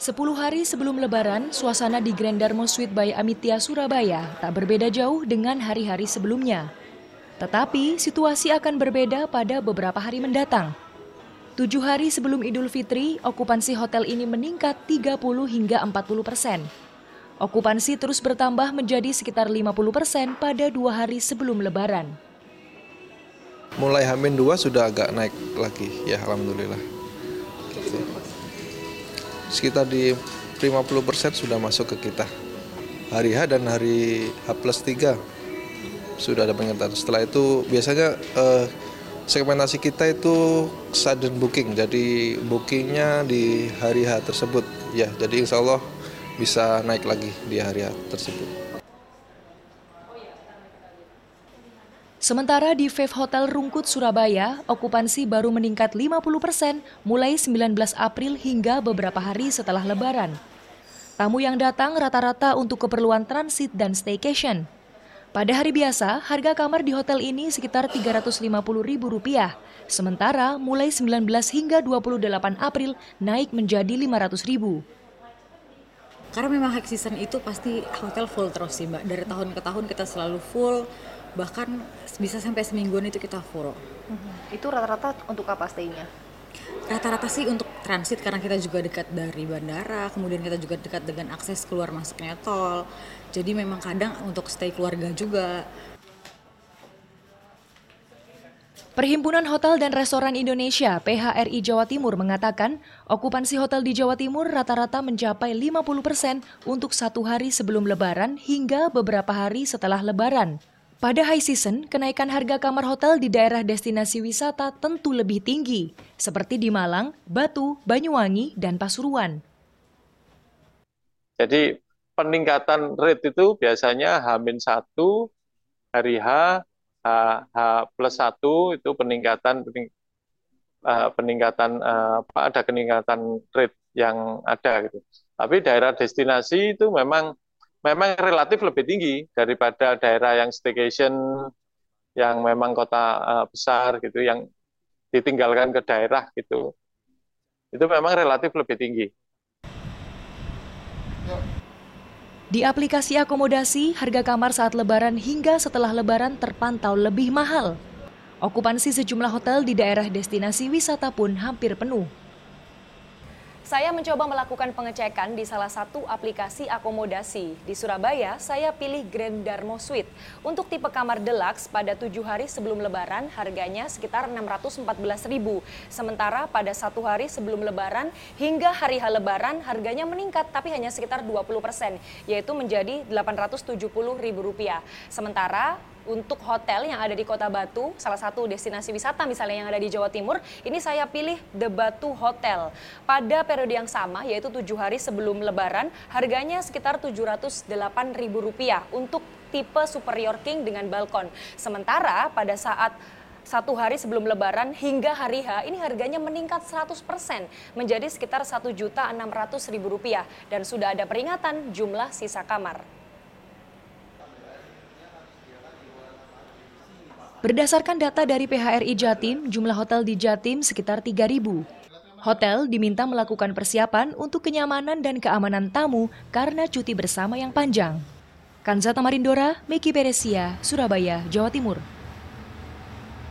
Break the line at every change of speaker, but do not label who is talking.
Sepuluh hari sebelum Lebaran, suasana di Grand Darmo Suite by Amitia Surabaya tak berbeda jauh dengan hari-hari sebelumnya. Tetapi situasi akan berbeda pada beberapa hari mendatang. Tujuh hari sebelum Idul Fitri, okupansi hotel ini meningkat 30 hingga 40 persen. Okupansi terus bertambah menjadi sekitar 50 persen pada dua hari sebelum Lebaran.
Mulai Hamin 2 sudah agak naik lagi, ya Alhamdulillah. Sekitar di 50% persen sudah masuk ke kita. Hari H dan hari H plus 3 sudah ada peningkatan. Setelah itu biasanya eh, segmentasi kita itu sudden booking, jadi bookingnya di hari H tersebut. Ya, jadi insya Allah bisa naik lagi di hari H tersebut.
Sementara di Fave Hotel Rungkut, Surabaya, okupansi baru meningkat 50 persen mulai 19 April hingga beberapa hari setelah Lebaran. Tamu yang datang rata-rata untuk keperluan transit dan staycation. Pada hari biasa, harga kamar di hotel ini sekitar Rp350.000. Sementara mulai 19 hingga 28 April naik menjadi Rp500.000.
Karena memang high season itu pasti hotel full terus sih Mbak. Dari tahun ke tahun kita selalu full bahkan bisa sampai semingguan itu kita full.
Mm-hmm. Itu rata-rata untuk apa stay-nya?
Rata-rata sih untuk transit karena kita juga dekat dari bandara, kemudian kita juga dekat dengan akses keluar masuknya tol. Jadi memang kadang untuk stay keluarga juga.
Perhimpunan Hotel dan Restoran Indonesia PHRI Jawa Timur mengatakan okupansi hotel di Jawa Timur rata-rata mencapai 50 persen untuk satu hari sebelum lebaran hingga beberapa hari setelah lebaran. Pada high season, kenaikan harga kamar hotel di daerah destinasi wisata tentu lebih tinggi, seperti di Malang, Batu, Banyuwangi, dan Pasuruan.
Jadi peningkatan rate itu biasanya H-1, hari H, H, H plus 1 itu peningkatan uh, peningkatan uh, apa ada peningkatan rate yang ada gitu. Tapi daerah destinasi itu memang memang relatif lebih tinggi daripada daerah yang staycation yang memang kota uh, besar gitu yang ditinggalkan ke daerah gitu itu memang relatif lebih tinggi.
Di aplikasi akomodasi, harga kamar saat lebaran hingga setelah lebaran terpantau lebih mahal. Okupansi sejumlah hotel di daerah destinasi wisata pun hampir penuh.
Saya mencoba melakukan pengecekan di salah satu aplikasi akomodasi. Di Surabaya, saya pilih Grand Darmo Suite. Untuk tipe kamar deluxe pada tujuh hari sebelum lebaran, harganya sekitar 614.000. Sementara pada satu hari sebelum lebaran hingga hari H lebaran, harganya meningkat tapi hanya sekitar 20 persen, yaitu menjadi Rp870.000. Sementara untuk hotel yang ada di Kota Batu, salah satu destinasi wisata misalnya yang ada di Jawa Timur, ini saya pilih The Batu Hotel. Pada periode yang sama, yaitu tujuh hari sebelum Lebaran, harganya sekitar Rp708.000 untuk tipe Superior King dengan balkon. Sementara pada saat satu hari sebelum lebaran hingga hari H ini harganya meningkat 100% menjadi sekitar Rp1.600.000 dan sudah ada peringatan jumlah sisa kamar.
Berdasarkan data dari PHRI Jatim, jumlah hotel di Jatim sekitar 3.000. Hotel diminta melakukan persiapan untuk kenyamanan dan keamanan tamu karena cuti bersama yang panjang. Kanzata Marindora, Meki Peresia, Surabaya, Jawa Timur.